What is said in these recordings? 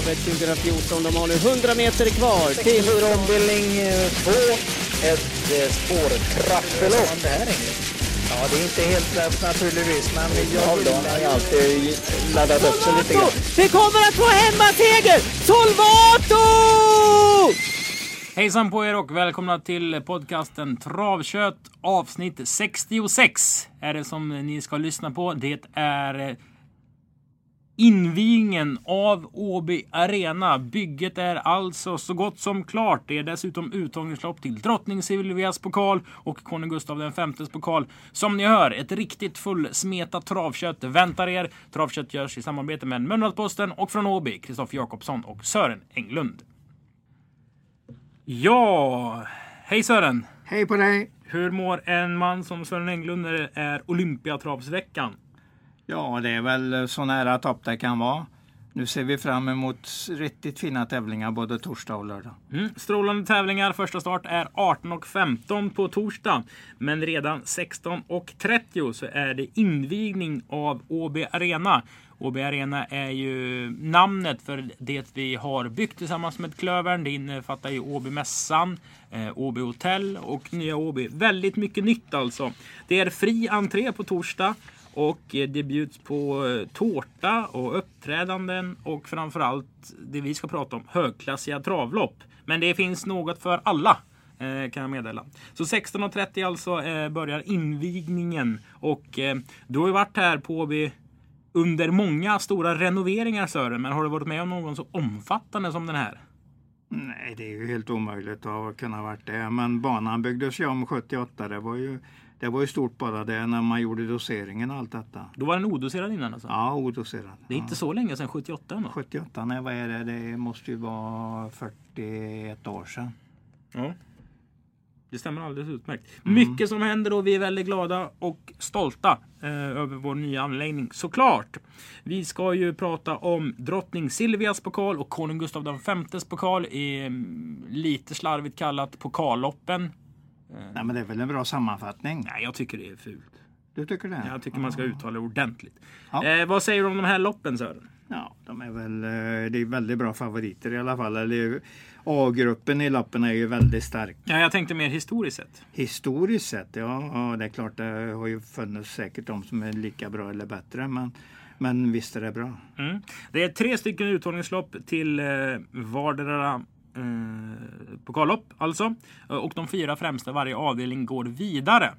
Travet 2014. De har nu 100 meter kvar till... 64 ombildning 2. Ett eh, spårtrappelopp. Ja, det är inte helt lätt naturligtvis, men jag har ju alltid laddat upp sig lite grann. Vi kommer att få hemmaseger! Solvato! Hejsan på er och välkomna till podcasten Travkött avsnitt 66 är det som ni ska lyssna på. Det är invigningen av Åby Arena. Bygget är alltså så gott som klart. Det är dessutom uttagningslopp till Drottning Silvias pokal och konung Gustav V pokal. Som ni hör, ett riktigt fullsmetat travkött väntar er. Travkött görs i samarbete med Mölndalsposten och från Åby, Kristoffer Jakobsson och Sören Englund. Ja, hej Sören! Hej på dig! Hur mår en man som Sören Englund när det är Olympiatravsveckan? Ja, det är väl eh, så nära topp det kan vara. Nu ser vi fram emot riktigt fina tävlingar både torsdag och lördag. Mm. Strålande tävlingar. Första start är 18.15 på torsdag. Men redan 16.30 så är det invigning av Åby Arena. Åby Arena är ju namnet för det vi har byggt tillsammans med Klövern. Det innefattar ju OB Mässan, eh, OB Åby Hotell och Nya Åby. Väldigt mycket nytt alltså. Det är fri entré på torsdag. Och eh, det bjuds på eh, tårta och uppträdanden och framförallt det vi ska prata om, högklassiga travlopp. Men det finns något för alla eh, kan jag meddela. Så 16.30 alltså börjar invigningen och du har ju varit här på Åby under många stora renoveringar Sören, men har du varit med om någon så omfattande som den här? Nej, det är ju helt omöjligt att kunna varit det. Men banan byggdes ju om 78. Det var ju, det var ju stort bara det när man gjorde doseringen och allt detta. Då var den odoserad innan alltså? Ja, odoserad. Det är inte så länge sedan 78 ändå? 78, nej vad är det? Det måste ju vara 41 år sedan. Ja. Det stämmer alldeles utmärkt. Mm. Mycket som händer och vi är väldigt glada och stolta eh, över vår nya anläggning såklart. Vi ska ju prata om drottning Silvias pokal och konung Gustav Vs pokal. I, mm, lite slarvigt kallat pokalloppen. Eh, Nej men det är väl en bra sammanfattning? Nej jag tycker det är fult. Du tycker det? Jag tycker man ska uttala det ordentligt. Ja. Eh, vad säger du om de här loppen Sören? Ja, de är väl eh, det är väldigt bra favoriter i alla fall. Eller A-gruppen i loppen är ju väldigt stark. Ja, jag tänkte mer historiskt sett. Historiskt sett, ja, ja det är klart det har ju funnits säkert de som är lika bra eller bättre. Men, men visst är det bra. Mm. Det är tre stycken uttagningslopp till eh, vardera eh, pokallopp alltså. Och de fyra främsta varje avdelning går vidare.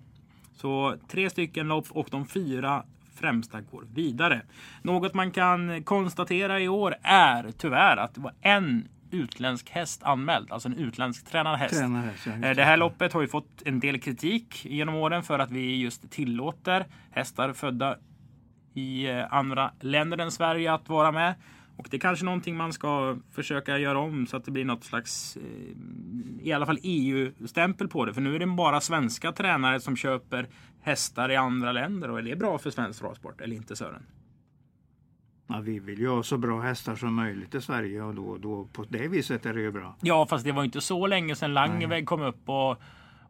Så tre stycken lopp och de fyra främsta går vidare. Något man kan konstatera i år är tyvärr att det var en utländsk häst anmäld, alltså en utländsk tränad häst. Ja, eh, det här loppet har ju fått en del kritik genom åren för att vi just tillåter hästar födda i eh, andra länder än Sverige att vara med. Och det är kanske någonting man ska försöka göra om så att det blir något slags eh, i alla fall EU-stämpel på det. För nu är det bara svenska tränare som köper hästar i andra länder. Och är det bra för svensk travsport eller inte Sören? Ja, vi vill ju ha så bra hästar som möjligt i Sverige och då, då på det viset är det ju bra. Ja, fast det var inte så länge sedan Langeväg kom upp och,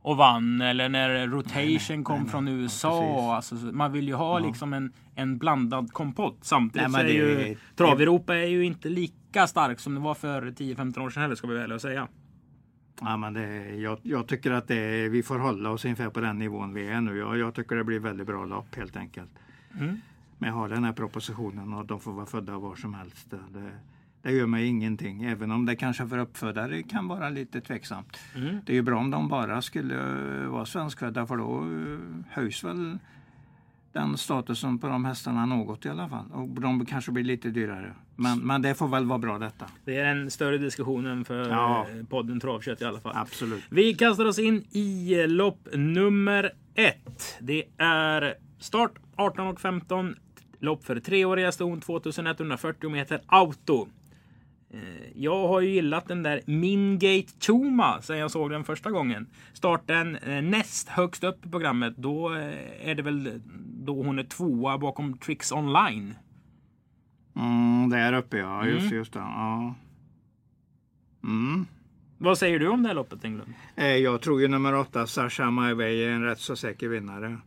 och vann eller när Rotation nej, nej, kom nej, från USA. Ja, alltså, man vill ju ha ja. liksom en, en blandad kompott. Samtidigt nej, är ju Trav-Europa är ju inte lika stark som det var för 10-15 år sedan heller ska vi väl säga. Ja, men det, jag, jag tycker att det, vi får hålla oss ungefär på den nivån vi är nu. Jag, jag tycker det blir väldigt bra lopp helt enkelt. Mm. Men jag har den här propositionen och de får vara födda var som helst. Det, det gör mig ingenting, även om det kanske för uppfödare kan vara lite tveksamt. Mm. Det är ju bra om de bara skulle vara svenskfödda för då höjs väl den statusen på de hästarna något i alla fall. Och de kanske blir lite dyrare. Men, men det får väl vara bra detta. Det är en större diskussion än för ja. podden Travkött i alla fall. Absolut. Vi kastar oss in i lopp nummer ett. Det är start 18.15. Lopp för treåriga ston 2140 meter auto. Eh, jag har ju gillat den där Mingate Chuma sen jag såg den första gången. Starten eh, näst högst upp i programmet. Då eh, är det väl då hon är tvåa bakom Tricks Online. Mm, där uppe ja, just, mm. just det. Ja. Mm. Vad säger du om det här loppet Englund? Jag tror ju nummer åtta, Sasha My Way, är en rätt så säker vinnare.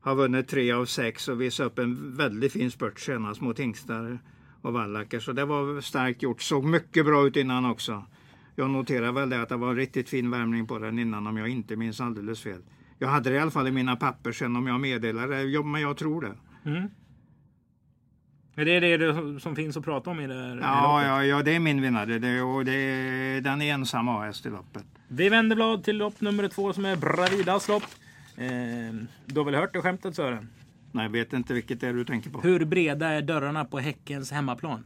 Har vunnit tre av sex och visat upp en väldigt fin spurt senast mot hingstar och Wallacker. Så det var starkt gjort. Såg mycket bra ut innan också. Jag noterar väl det att det var en riktigt fin värmning på den innan om jag inte minns alldeles fel. Jag hade det i alla fall i mina papper sen om jag meddelar det, ja, men jag tror det. Mm. Är det det som finns att prata om i det här Ja, ja, ja det är min vinnare. Det, och det, den är ensam AS i loppet. Vi vänder blad till lopp nummer två som är Bravidas lopp. Eh, du har väl hört det skämtet Sören? Nej, jag vet inte vilket det är du tänker på. Hur breda är dörrarna på Häckens hemmaplan?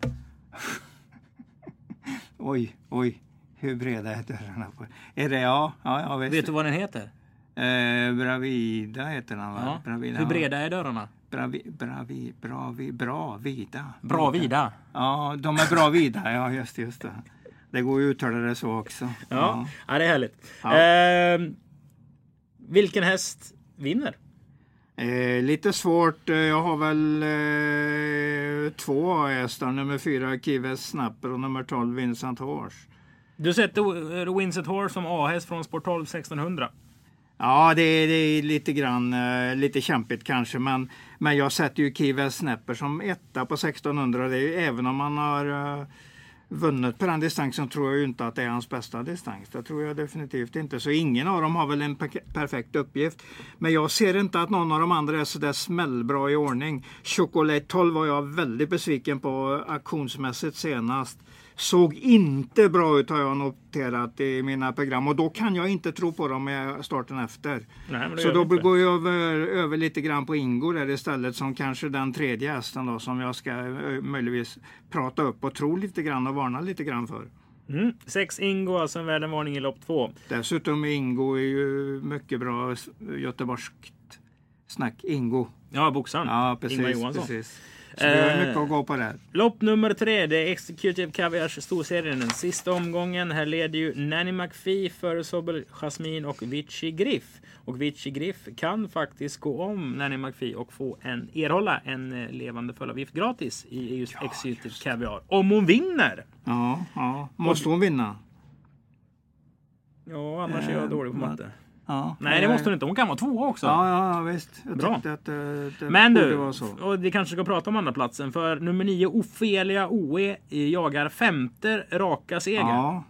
oj, oj. Hur breda är dörrarna? På? Är det ja? Ja, jag vet. Vet du vad den heter? Eh, Bravida heter den va? Ja. Bravida, Hur breda är dörrarna? Bravi, bravi, bravi, bra vida. Bra vida. Ja, de är bra vida. Ja, just, just det. Det går ju att uttala det så också. Ja, ja. det är härligt. Ja. Eh, vilken häst vinner? Eh, lite svårt. Eh, Jag har väl eh, två hästar. Nummer fyra Kives Snapper och nummer 12 Vincent Horse. Du sätter eh, Winsett Horse som A-häst från Sport 12 1600. Ja, det är, det är lite grann eh, lite kämpigt kanske, men, men jag sätter ju Kives Snapper som etta på 1600. Det är ju, även om man har eh, vunnit på den distansen tror jag ju inte att det är hans bästa distans. Det tror jag definitivt inte. Så ingen av dem har väl en perfekt uppgift. Men jag ser inte att någon av de andra är sådär smällbra i ordning. Chocolate 12 var jag väldigt besviken på auktionsmässigt senast. Såg inte bra ut har jag noterat i mina program och då kan jag inte tro på dem med starten efter. Nej, Så då inte. går jag över, över lite grann på Ingo där istället som kanske den tredje hästen då som jag ska eh, möjligtvis prata upp och tro lite grann och varna lite grann för. Mm. Sex Ingo, alltså en värd en varning i lopp två. Dessutom Ingo är ju mycket bra göteborgskt snack. Ingo. Ja, boxaren. Ja, precis. Ingvar Johansson. precis. Så vi har Eh, mycket att gå på där. Lopp nummer tre, det är Executive Caviars storserien. Den sista omgången. Här leder ju Nanny McPhee före Sobel Jasmine och Vichy Griff. Och Vichy Griff kan faktiskt gå om Nanny McPhee och få en, erhålla en eh, levande föllavgift gratis i just Executive Caviar. Om hon vinner! Ja, ja. Måste hon vinna? Ja, annars är jag Eh, dålig på matte. Ja. Nej, det måste hon inte. Hon kan vara tvåa också. Ja, ja, visst. Jag Bra. att det, det Men du, vara så. och vi kanske ska prata om andra platsen för nummer nio Ofelia OE jagar femte raka seger. Ja.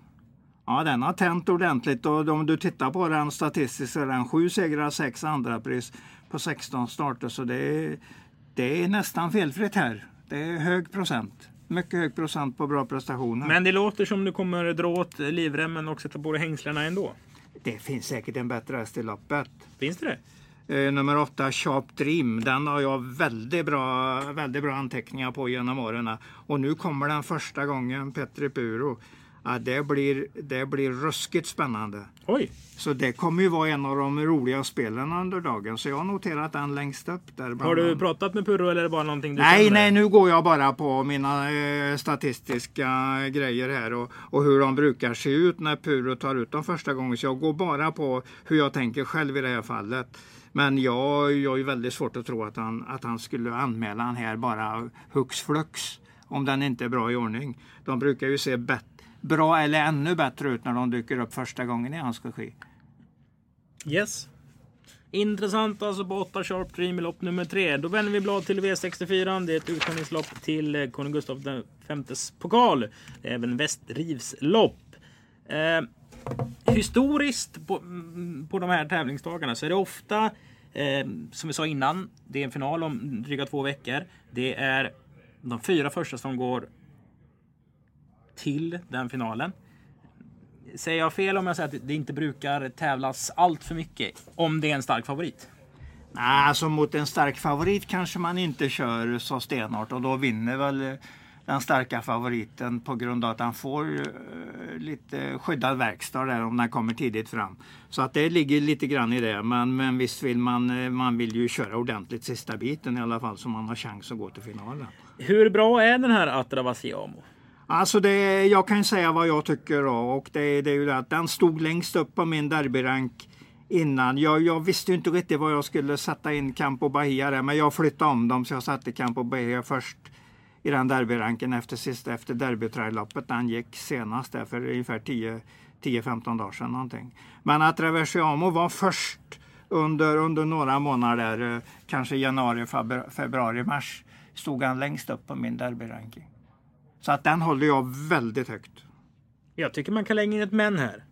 ja, den har tänt ordentligt och om du tittar på den statistiskt så är den sju segrar, sex andra pris på 16 starter så det är, det är nästan felfritt här. Det är hög procent. Mycket hög procent på bra prestationer. Men det låter som du kommer dra åt livremmen och sätta på dig hängslena ändå. Det finns säkert en bättre häst i loppet. Finns det det? Eh, nummer åtta, Sharp Dream. Den har jag väldigt bra, väldigt bra anteckningar på genom åren. Och nu kommer den första gången, Petri Puro. Ja, det, blir, det blir ruskigt spännande. Oj! Så det kommer ju vara en av de roliga spelen under dagen. Så jag har noterat den längst upp där. Har du pratat med Purro eller är det bara någonting du Nej, känner? nej, nu går jag bara på mina eh, statistiska grejer här och, och hur de brukar se ut när Puro tar ut dem första gången. Så jag går bara på hur jag tänker själv i det här fallet. Men jag, jag är ju väldigt svårt att tro att han, att han skulle anmäla han här bara hux flux. Om den inte är bra i ordning. De brukar ju se bet- bra eller ännu bättre ut när de dyker upp första gången i hans regi. Yes. Intressant alltså på 8 Sharp Dream i lopp nummer 3. Då vänder vi blad till V64. Det är ett uttagningslopp till eh, konung Gustav Vs pokal. Det är även Västrivs lopp. Eh, historiskt på, mm, på de här tävlingsdagarna så är det ofta, eh, som vi sa innan, det är en final om dryga två veckor. Det är de fyra första som går till den finalen. Säger jag fel om jag säger att det inte brukar tävlas allt för mycket om det är en stark favorit? Nej, alltså mot en stark favorit kanske man inte kör så stenhårt och då vinner väl eh, den starka favoriten på grund av att han får eh, lite skyddad verkstad där om den kommer tidigt fram. Så att det ligger lite grann i det. Men, men visst vill man, eh, man vill ju köra ordentligt sista biten i alla fall så man har chans att gå till finalen. Hur bra är den här Atravasiamo? Alltså det, jag kan säga vad jag tycker då, och det, det är ju det att den stod längst upp på min derbyrank innan. Jag, jag visste ju inte riktigt vad jag skulle sätta in Campo Bahia där, men jag flyttade om dem så jag satte Campo Bahia först i den derbyranken efter sista efter derbytrajloppet. Den gick senast där för ungefär 10-15 dagar sedan någonting. Men att Reversiamo var först under, under några månader, eh, kanske januari, februari, mars, stod han längst upp på min derbyranking. Så att den håller jag väldigt högt. Jag tycker man kan lägga in ett men här.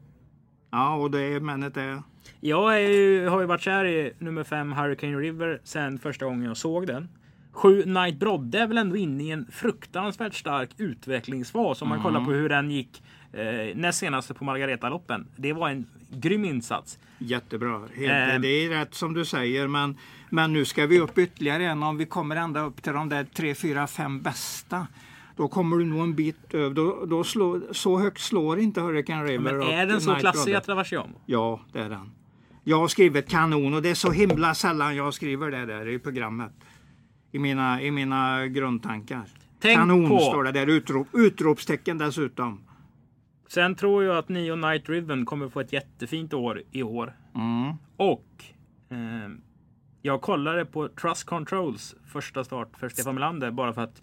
Ja, och det är männet är... Jag är ju, har ju varit kär i nummer 5 Hurricane River sen första gången jag såg den. 7 Night Brodde är väl ändå inne i en fruktansvärt stark utvecklingsfas om man kollar på hur den gick eh, näst senaste på Margaretaloppen. Det var en grym insats. Jättebra. Helt, Ehm. Det är rätt som du säger, men, men nu ska vi upp ytterligare en. Om vi kommer ända upp till de där tre, fyra, fem bästa. Då kommer du nog en bit över. Då, då slår, så högt slår inte Hurricane River. Men är den så klassig att Traversiamo? Ja, det är den. Jag har skrivit kanon och det är så himla sällan jag skriver det där i programmet. I mina, i mina grundtankar. Tänk kanon på- står det där, utrop, utropstecken dessutom. Sen tror jag att Nio Night Riven kommer få ett jättefint år i år. Mm. Och eh, jag kollade på Trust Controls första start för Stefan Melander bara för att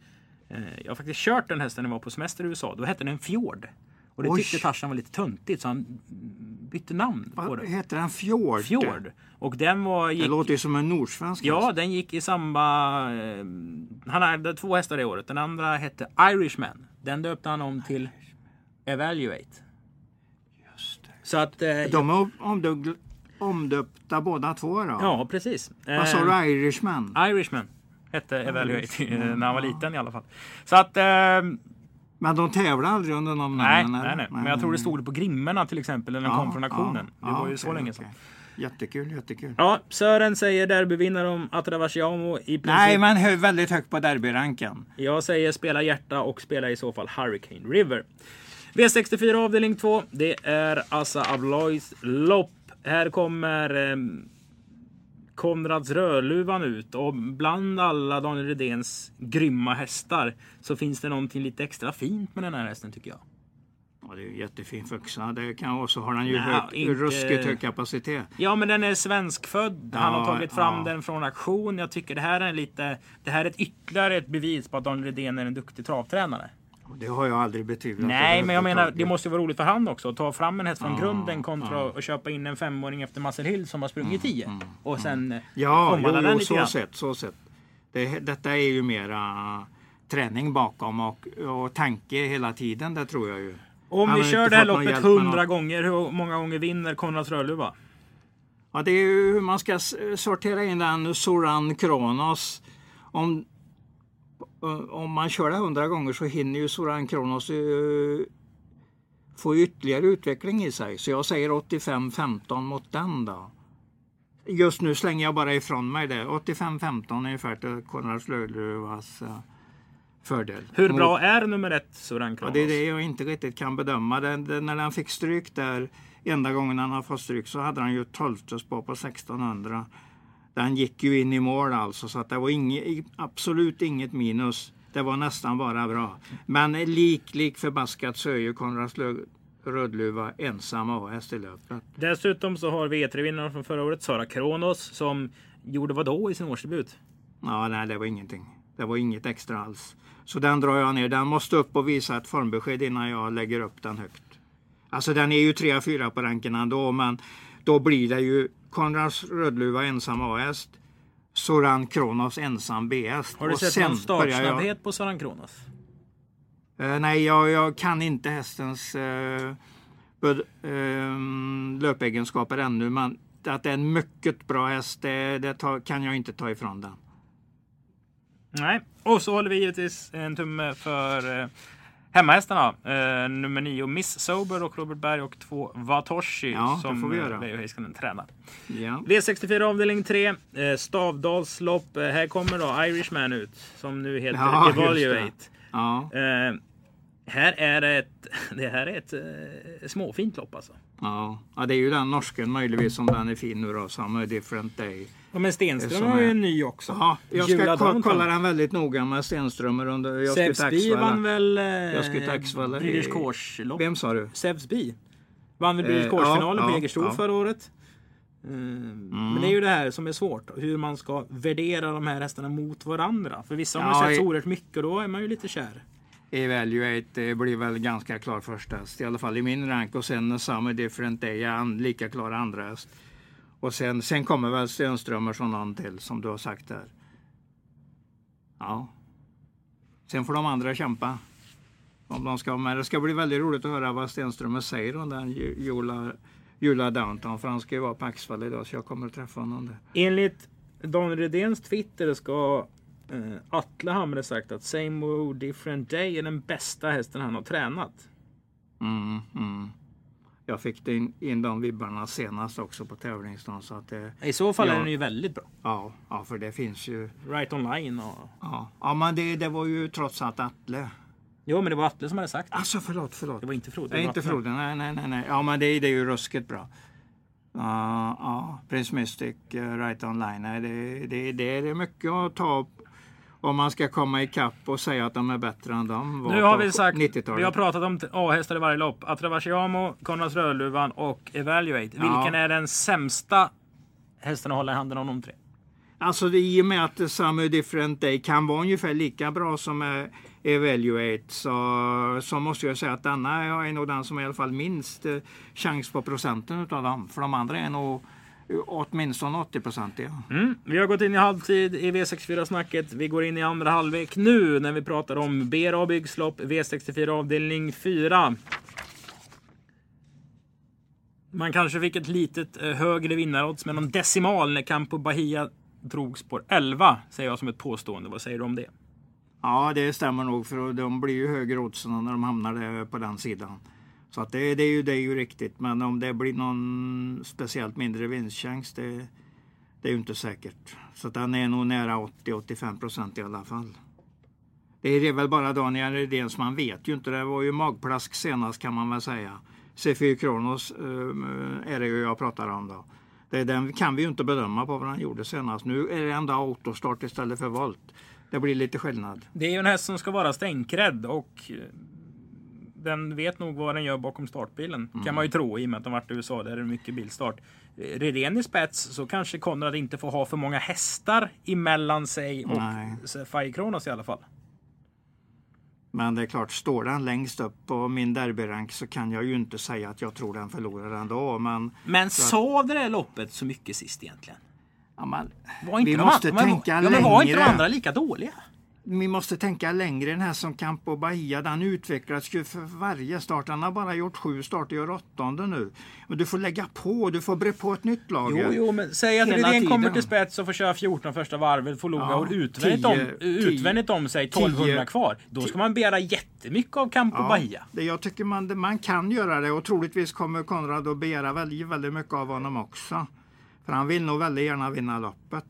jag har faktiskt kört den hästen när jag var på semester i USA. Då hette den Fjord. Och det Oj. tyckte Tarzan var lite töntigt så han bytte namn på Vad den. heter den? Fjord? Fjord. Och den var... Det Gick, låter ju som en nordsvensk ja, den gick i samma... Eh, han hade två hästar det året. Den andra hette Irishman. Den döpte han om till Evaluate. Just det. Så att... Eh, De är omdöp- omdöpta båda två då? Ja, precis. Vad sa Eh, du? Irishman? Irishman hette Evaluate eh, när han var liten i alla fall. Så att... Eh, Men de tävlar aldrig under de nej, namnen? nej, nej. Men jag tror det stod det på grimmerna till exempel när de Ja, kom från auktionen. ja, det var ja, ju så okej, länge sedan. okej. Jättekul, jättekul. Ja, Sören säger derbyvinnare om Atravaciamo i princip. Nej, men hö- väldigt högt på derbyranken. Jag säger spela hjärta och spela i så fall Hurricane River. V64 avdelning 2. Det är Assa Abloys lopp. Här kommer eh, Konrads Rödluvan ut och bland alla Daniel Redéns grymma hästar så finns det någonting lite extra fint med den här hästen tycker jag. Ja, det är ju jättefin fuxa. Det kan, och så har han ju Nej, hög, inte- ruskigt hög kapacitet. Ja, men den är svenskfödd. Han har Ja, tagit fram ja. den från auktion. Jag tycker det här är lite. Det här är ett ytterligare ett bevis på att Daniel Redén är en duktig travtränare. Det har jag aldrig betvivlat. Nej, men jag menar det måste ju vara roligt för han också att ta fram en häst från Ja, grunden kontra ja. att köpa in en femåring efter Marcel Hill som har sprungit 10 och sen eh, Ja, jo, den jo lite så grann. sett. Så sett. Det, detta är ju mera träning bakom och, och tanke hela tiden, det tror jag ju. Om Han vi kör det här loppet hundra gånger, hur många gånger vinner Konrads Rödluva? Ja, det är ju hur man ska sortera in den Soran Kronos. Om, om man kör det hundra gånger så hinner ju Soran Kronos eh, få ytterligare utveckling i sig. Så jag säger 85-15 mot den då. Just nu slänger jag bara ifrån mig det. 85-15 ungefär till Konrads Lödlövas uh, fördel. Hur Mot- bra är nummer ett Soran Ja, Kronos? det är det jag inte riktigt kan bedöma. Den, den, när han fick stryk där, enda gången han har fått stryk så hade han ju 12 spår på 1600. Den gick ju in i mål alltså så att det var inget, absolut inget minus. Det var nästan bara bra. Men lik, lik förbaskat så är ju Konrads Rödluva ensam AS i löpet. Dessutom så har vi E3-vinnaren från förra året, Sara Kronos, som gjorde vad då i sin årsdebut? Ja, nej, det var ingenting. Det var inget extra alls. Så den drar jag ner. Den måste upp och visa ett formbesked innan jag lägger upp den högt. Alltså den är ju 3-4 på ranken ändå, men då blir det ju Konrads Rödluva ensam A-häst, Soran Kronos ensam B-häst. Har du Och sett någon börjar jag- startsnabbhet på Soran Kronos? Eh, nej, jag, jag kan inte hästens uh, löpegenskaper ännu, men att det är en mycket bra häst, det, det tar, kan jag inte ta ifrån den. Nej, och så håller vi givetvis en tumme för eh, hemmahästarna. Eh, nummer nio Miss Sober och Robert Berg och två Vatoshi Ja, som Veijo Heiskanen tränar. Ja. V64 avdelning 3, eh, Stavdalslopp. Eh, här kommer då Irishman ut som nu heter Ja. Evaluate. Ja, Eh, här är ett, det här är ett eh, småfint lopp alltså. ja. ja, det är ju den norsken möjligtvis som den är fin nu då, Summer Different Day. Ja, men Stenström har ju är- en ny också. Ja, jag Jula ska Downtown. kolla den väldigt noga med Stenströmer under... Jag ska till Sevsby vann väl eh, Jag ska till Axvalla i- British Course-lopp. Vem sa du? Sevsby. Vann väl British Eh, Course-finalen ja, på ja, Jägersro ja. förra året. Mm. Men det är ju det här som är svårt. Hur man ska värdera de här hästarna mot varandra. För vissa har man Ja, sett så i- oerhört mycket och då är man ju lite kär. Evaluate det blir väl ganska klar första häst, i alla fall i min rank. Och sen Summer Different Day är en lika klar andra häst. Och sen, sen kommer väl Stenströmer som någon till, som du har sagt där. Ja. Sen får de andra kämpa. Om de ska, men det ska bli väldigt roligt att höra vad Stenström säger om den Jula, Jula Downtown. För han ska ju vara på Axvall idag så jag kommer att träffa honom där. Enligt Daniel Redéns Twitter ska eh, Atle Hamre sagt att Same Old Different Day är den bästa hästen han har tränat. Mm, mm. Jag fick in, in de vibbarna senast också på tävlingsdagen. Så att det, I så fall Ja. är den ju väldigt bra. ja, ja, för det finns ju. Right online och... Ja, ja men det, det var ju trots allt Atle. Jo, men det var Atle som hade sagt det. Alltså förlåt, förlåt. Det var inte Frode. det Nej, inte. Frode. Nej, nej, nej, nej. Ja, men det, det är ju ruskigt bra. Ja, ja, Prince Mystic, uh, Right Online. Det, det, det, är mycket att ta om man ska komma ikapp och säga att de är bättre än de var Nu har vi sagt, 90-talet. vi har pratat om A-hästar i varje lopp. Atravaciamo, Konrads Rödluvan och Evaluate. Vilken Ja. är den sämsta hästen att hålla i handen av de tre? Alltså i och med att Some Different Day kan vara ungefär lika bra som eh, Evaluate så, så måste jag säga att denna är nog den som i alla fall minst eh, chans på procenten utav dem. För de andra är nog åtminstone 80 procentiga. Mm. Vi har gått in i halvtid i V64-snacket. Vi går in i andra halvlek nu när vi pratar om BRA Byggslopp V64 avdelning 4. Man kanske fick ett litet eh, högre vinnarodds med någon decimal när Campo Bahia drog spår 11, säger jag som ett påstående. Vad säger du om det? Ja, det stämmer nog för de blir ju högre oddsen när de hamnar på den sidan. Så att det, det, är ju, det är ju riktigt. Men om det blir någon speciellt mindre vinstchans, det, det är ju inte säkert. Så att den är nog nära 80-85 procent i alla fall. Det är väl bara Daniel Redéns, man vet ju inte. Det var ju magplask senast kan man väl säga. C4 Kronos eh, är det ju jag pratar om då. Det, den kan vi ju inte bedöma på vad han gjorde senast. Nu är det ändå autostart istället för volt. Det blir lite skillnad. Det är ju en häst som ska vara stänkrädd och eh, den vet nog vad den gör bakom startbilen. Kan man ju tro i och med att de varit i USA där är det mycket bilstart. Eh, Redén i spets så kanske Konrad inte får ha för många hästar emellan sig och Kronos i alla fall. Men det är klart, står den längst upp på min derbyrank så kan jag ju inte säga att jag tror den förlorar ändå. Men, Men sa det där loppet så mycket sist egentligen? ja, men Var inte vi de måste andra, men- tänka ja, men var inte de längre. andra lika dåliga? Vi måste tänka längre. Den här som Campo Bahia, den utvecklas ju för varje start. Den har bara gjort sju starter, gör åttonde nu. Men du får lägga på, du får bre på ett nytt lag. Jo, jo, men säg att Redén kommer till spets och får köra 14 första varvet, får logga Ja, och utvändigt, om, 10, utvändigt om sig 1200 10, kvar. Då ska man begära jättemycket av Campo Ja, Bahia. det, jag tycker man, man kan göra det och troligtvis kommer Konrad att begära väldigt, väldigt mycket av honom också. För han vill nog väldigt gärna vinna loppet.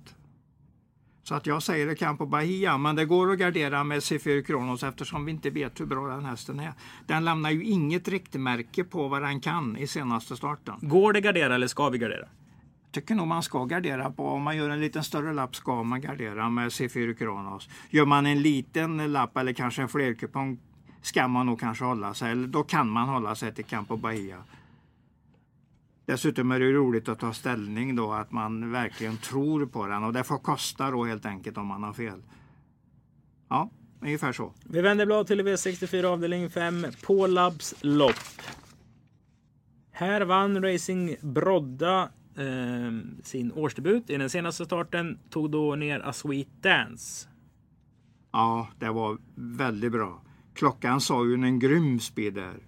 Så att jag säger det kan på Bahia, men det går att gardera med C4 Kronos eftersom vi inte vet hur bra den hästen är. Den lämnar ju inget riktmärke på vad den kan i senaste starten. Går det gardera eller ska vi gardera? Tycker nog man ska gardera på, om man gör en liten större lapp ska man gardera med C4 Kronos. Gör man en liten lapp eller kanske en flerkupong ska man nog kanske hålla sig, eller då kan man hålla sig till Campo Bahia. Dessutom är det roligt att ta ställning då, att man verkligen tror på den och det får kosta då helt enkelt om man har fel. Ja, ungefär så. Vi vänder blad till V64 avdelning 5, Pålabs lopp. Här vann Racing Brodda eh, sin årsdebut. I den senaste starten tog då ner A Sweet Dance. Ja, det var väldigt bra. Klockan sa ju en grym speed där.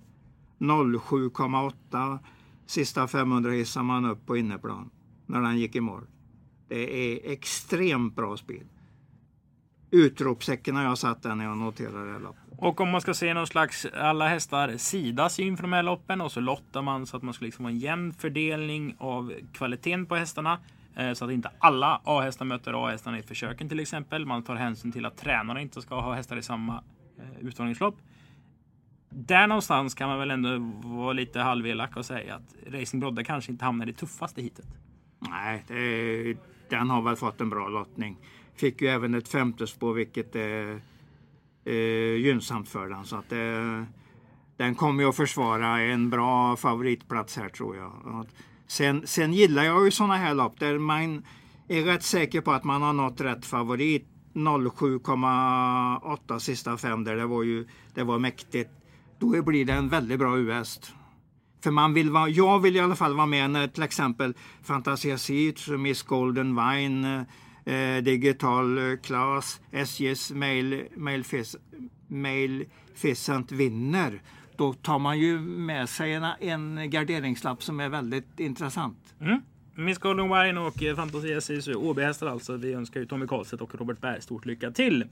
07,8. Sista 500 hissar man upp på innerplan när den gick i mål. Det är extremt bra speed. Utropstecken har jag satt där när jag noterar det här loppet. Och om man ska se någon slags, alla hästar sidas inför de här loppen och så lottar man så att man ska liksom ha en jämn fördelning av kvaliteten på hästarna. Eh, så att inte alla A-hästar möter A-hästarna i försöken till exempel. Man tar hänsyn till att tränarna inte ska ha hästar i samma eh, uttagningslopp. Där någonstans kan man väl ändå vara lite halvelak och säga att Racing Brodde kanske inte hamnar i det tuffaste hitet. Nej, det, den har väl fått en bra lottning. Fick ju även ett femte spår vilket är eh, gynnsamt för den. Så att det, den kommer ju att försvara en bra favoritplats här tror jag. Sen, sen gillar jag ju sådana här lopp där man är rätt säker på att man har nått rätt favorit. 07,8 sista fem där det var ju det var mäktigt. Då blir det en väldigt bra US. För man vill vara, jag vill i alla fall vara med när till exempel Fantasia Seats, Miss Golden Wine, eh, Digital eh, Class, SJs Mail, Mail fis, Mail Ficent vinner, då tar man ju med sig en, en garderingslapp som är väldigt intressant. Mm. Miss Golden Wine och eh, Fantasia Sisu, OB-hästar alltså. Vi önskar ju Tommy Karlstedt och Robert Berg stort lycka till.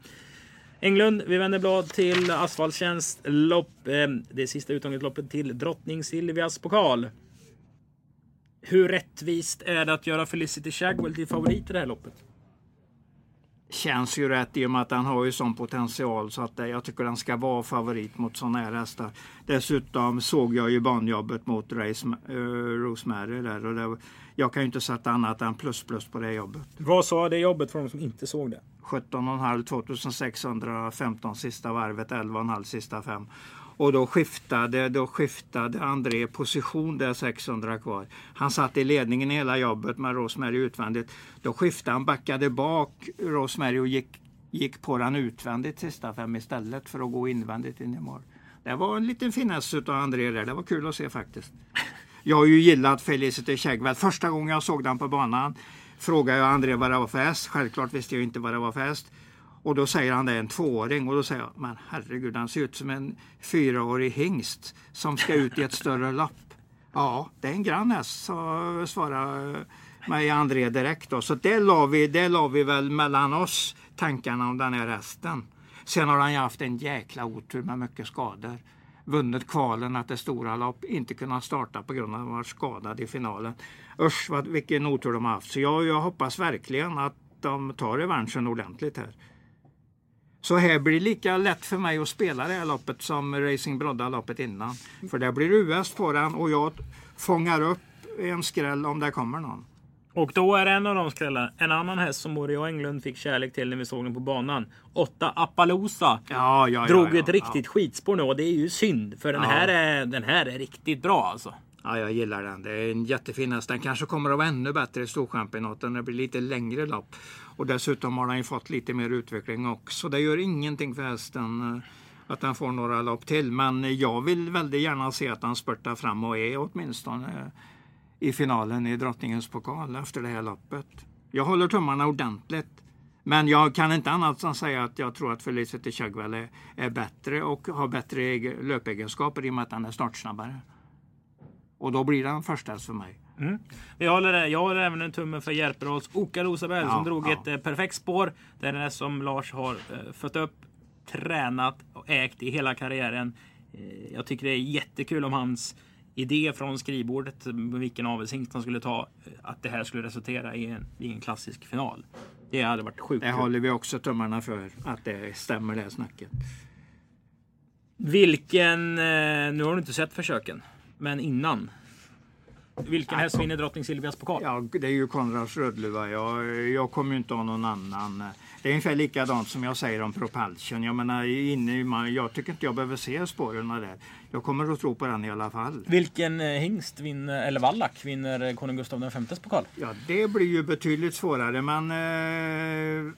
Englund, vi vänder blad till asfalttjänst lopp. Eh, det sista uttagningsloppet till drottning Silvias pokal. Hur rättvist är det att göra Felicity Shagwell till favorit i det här loppet? Känns ju rätt i och med att han har ju sån potential så att jag tycker den ska vara favorit mot sådana här hästar. Dessutom såg jag ju banjobbet mot Race, uh, Rosemary där och det, jag kan ju inte sätta annat än plus plus på det jobbet. Vad sa det jobbet för de som inte såg det? 17,5 2615 sista varvet, 11,5 sista fem. Och då skiftade, då skiftade André position där 600 kvar. Han satt i ledningen i hela jobbet med Rosemary utvändigt. Då skiftade han, backade bak Rosemary och gick, gick på den utvändigt sista fem istället för att gå invändigt in i mål. Det var en liten finess av André där. Det var kul att se faktiskt. Jag har ju gillat Felicity Shagwell. Första gången jag såg den på banan frågade jag André vad det var för häst. Självklart visste jag inte vad det var för häst. Och då säger han det är en tvååring och då säger jag, men herregud han ser ut som en fyraårig hingst som ska ut i ett större lapp. Ja, det är en grann häst, så svarade mig André direkt. Då. Så det la, vi, det la vi väl mellan oss, tankarna om den här hästen. Sen har han ju haft en jäkla otur med mycket skador. Vunnit kvalen att det stora lopp, inte kunnat starta på grund av att han varit skadad i finalen. Usch vad, vilken otur de har haft. Så jag, jag hoppas verkligen att de tar revanschen ordentligt här. Så här blir det lika lätt för mig att spela det här loppet som Racing Brodda-loppet innan. För det blir US på den och jag fångar upp en skräll om det kommer någon. Och då är det en av de skrällarna. En annan häst som jag och Englund fick kärlek till när vi såg den på banan. Åtta Appaloosa. Ja, ja, drog ja, ett riktigt skitspår nu och det är ju synd. För den, här, är, den här är riktigt bra alltså. Ja, jag gillar den. Det är en jättefin häst. Den kanske kommer att vara ännu bättre i Storchampionaten. Det blir lite längre lopp. Och dessutom har den ju fått lite mer utveckling också. Det gör ingenting för hästen eh, att den får några lopp till. Men jag vill väldigt gärna se att han spurtar fram och är åtminstone eh, i finalen i Drottningens pokal efter det här loppet. Jag håller tummarna ordentligt. Men jag kan inte annat än säga att jag tror att Felicity Chagwell är, är bättre och har bättre löpegenskaper i och med att han är startsnabbare. Och då blir han första för mig. Mm. Jag, håller, jag håller även en tumme för Järperås Oka Rosabell ja, som drog ja. ett eh, perfekt spår. Det är den som Lars har eh, fött upp, tränat och ägt i hela karriären. Eh, jag tycker det är jättekul om hans idé från skrivbordet, vilken avelshingst han skulle ta, att det här skulle resultera i en, i en klassisk final. Det hade varit sjukt Det kul. håller vi också tummarna för, att det stämmer det snacket. Vilken, nu har du inte sett försöken, men innan. Vilken häst vinner drottning Silvias pokal? Ja, det är ju Konrads Rödluva. Jag, jag kommer ju inte ha någon annan. Det är ungefär likadant som jag säger om Propulsion. Jag menar, inne, jag tycker inte jag behöver se spåren där. Jag kommer att tro på den i alla fall. Vilken eh, hingst vinner, eller vallack vinner konung Gustav Vs pokal? Ja, det blir ju betydligt svårare. Men eh,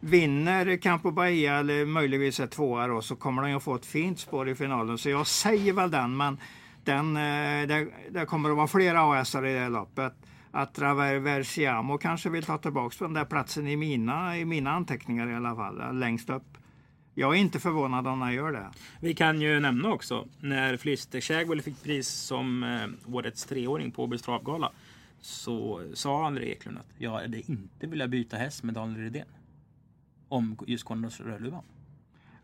vinner Campo Bahia eller möjligtvis ett tvåa då, så kommer de att få ett fint spår i finalen. Så jag säger väl den, men den, eh, det, det kommer att vara flera AS i det här loppet. Att Traversiamo kanske vill ta tillbaka den där platsen i mina, i mina anteckningar i alla fall, eh, längst upp. Jag är inte förvånad om han gör det. Vi kan ju nämna också när Flister Shagwell fick pris som eh, årets treåring på Åbys travgala så sa André Eklund att jag hade inte velat byta häst med Daniel Redén. Om just Konrads Rödluvan.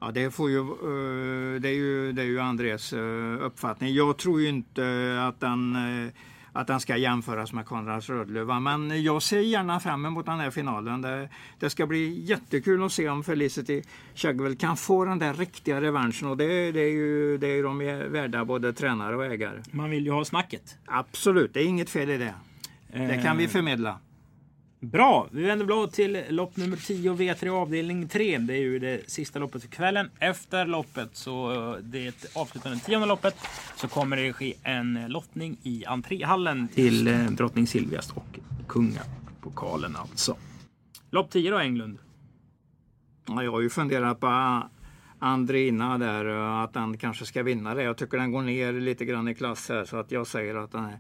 Ja, det, får ju, eh, det, är ju, det är ju Andres eh, uppfattning. Jag tror ju inte att den, eh, att den ska jämföras med Konrads Rödluva. Men jag ser gärna fram emot den här finalen. Det, det ska bli jättekul att se om Felicity Chagwell kan få den där riktiga revanschen. Och det, det, är ju det är de värda, både tränare och ägare. Man vill ju ha snacket. Absolut, det är inget fel i det. Det kan vi förmedla. Bra! Vi vänder blad till lopp nummer 10 V3 avdelning 3. Det är ju det sista loppet för kvällen. Efter loppet, så eh, det avslutande tionde loppet, så kommer det ske en lottning i entréhallen till eh, drottning Silvias och kungapokalen alltså. Lopp 10 då Englund? Ja, jag har ju funderat på eh, Andrina där, att den kanske ska vinna det. Jag tycker den går ner lite grann i klass här så att jag säger att den är,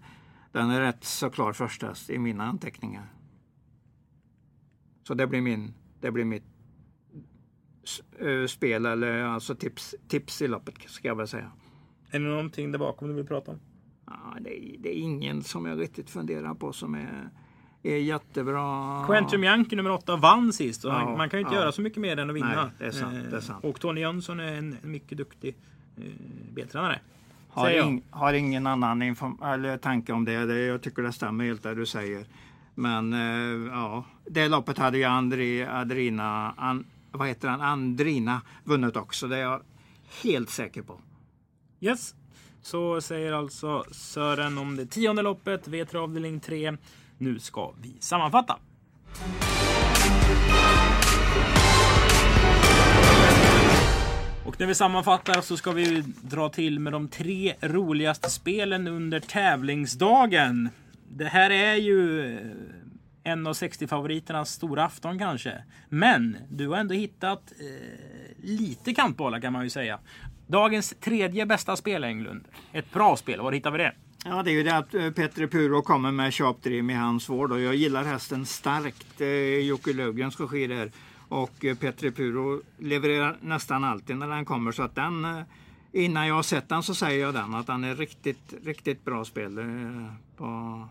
den är rätt så klar första i mina anteckningar. Så det blir min, det blir mitt eh, spel eller alltså tips, tips i loppet ska jag väl säga. Är det någonting där bakom du vill prata om? Ja, det, är, det är ingen som jag riktigt funderar på som är, är jättebra. Quentin Bianchi nummer åtta vann sist. Och Ja, man kan ju inte ja. göra så mycket mer än att vinna. Nej, det är sant, det är sant. Eh, Och Tony Jönsson är en, mycket duktig eh, B-tränare. Har, ing, har ingen annan eller tanke om det. det. Jag tycker det stämmer helt det du säger. Men eh, ja, det loppet hade ju Andri, Adrina, an, vad heter han? Andrina vunnit också. Det är jag helt säker på. Yes. Så säger alltså Sören om det tionde loppet, V3 avdelning 3. Nu ska vi sammanfatta. Och när vi sammanfattar så ska vi dra till med de tre roligaste spelen under tävlingsdagen. Det här är ju en av 60-favoriternas stora afton kanske. Men du har ändå hittat eh, lite kantbollar kan man ju säga. Dagens tredje bästa spel Englund. Ett bra spel, var hittar vi det? Ja, det är ju det att eh, Petter Puro kommer med Sharp Dream i hans vård och jag gillar hästen starkt. Eh, Jocke Löfgrens regi där. Och eh, Puro levererar nästan alltid när den kommer så att den eh, Innan jag har sett den så säger jag den att den är riktigt, riktigt bra spel eh, på,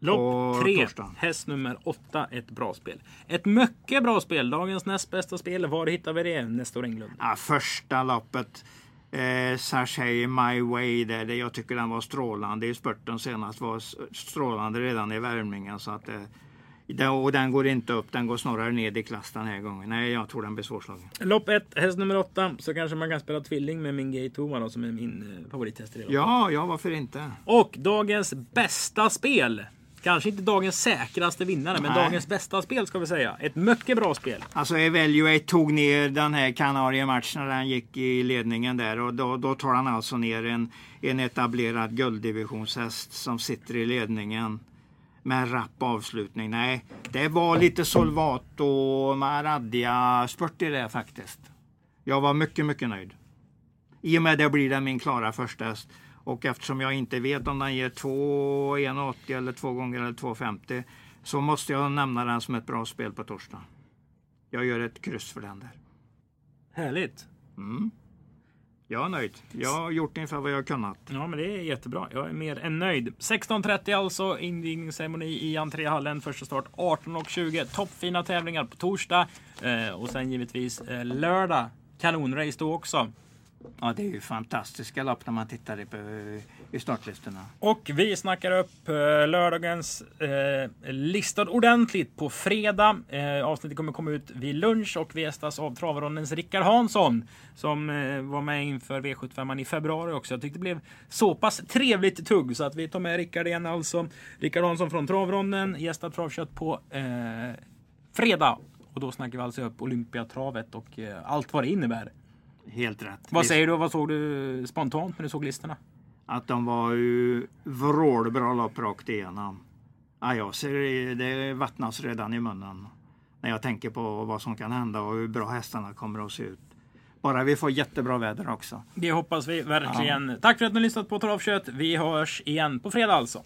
Lopp På 3, torsdagen. häst nummer 8, ett bra spel. Ett mycket bra spel, dagens näst bästa spel. Var hittar vi det nästa år Englund? ja, första loppet. Eh, Sashay My Way där, det, jag tycker den var strålande i spurten senast. var strålande redan i värmningen. Så att, eh, och den går inte upp, den går snarare ned i klass den här gången. Nej, jag tror den blir svårslagen. Lopp 1, häst nummer 8. Så kanske man kan spela tvilling med min Gay Toma som är min eh, favorithäst i det. Ja, ja, varför inte? Och dagens bästa spel. Kanske inte dagens säkraste vinnare, men Nej. dagens bästa spel ska vi säga. Ett mycket bra spel. Alltså Evaluate tog ner den här Kanariematchen när den gick i ledningen där och då, då tar han alltså ner en, en etablerad gulddivisionshäst som sitter i ledningen med en rapp avslutning. Nej, det var lite Solvato Maraddia spurt i det faktiskt. Jag var mycket, mycket nöjd. I och med det blir det min klara första häst. Och eftersom jag inte vet om den ger 2 1,80 eller 2 gånger eller 2,50 så måste jag nämna den som ett bra spel på torsdag. Jag gör ett kryss för den där. Härligt. Jag är nöjd. Jag har gjort ungefär vad jag har kunnat. Ja, men det är jättebra. Jag är mer än nöjd. 16.30 alltså, invigningsceremoni i entréhallen. Första start 18.20. Toppfina tävlingar på torsdag. Eh, och sen givetvis eh, lördag. Kanonrace då också. Ja, det är ju fantastiska lopp när man tittar i, på, i startlistorna. Och vi snackar upp eh, lördagens eh, listad ordentligt på fredag. Eh, avsnittet kommer komma ut vid lunch och vi gästas av travrondens Rickard Hansson som eh, var med inför V75 i februari också. Jag tyckte det blev så pass trevligt tugg så att vi tar med Rickard igen alltså. Rickard Hansson från travronden gästar travkött på eh, fredag. Och då snackar vi alltså upp Olympiatravet och eh, allt vad det innebär. Helt rätt. Vad säger du? Vad såg du spontant när du såg listorna? Att de var ju vrålbra lopp rakt igenom. Ja, jag ser det- vattnas redan i munnen. När jag tänker på vad som kan hända och hur bra hästarna kommer att se ut. Bara vi får jättebra väder också. Det hoppas vi verkligen. Tack för att ni lyssnat på Travkött. Vi hörs igen på fredag alltså.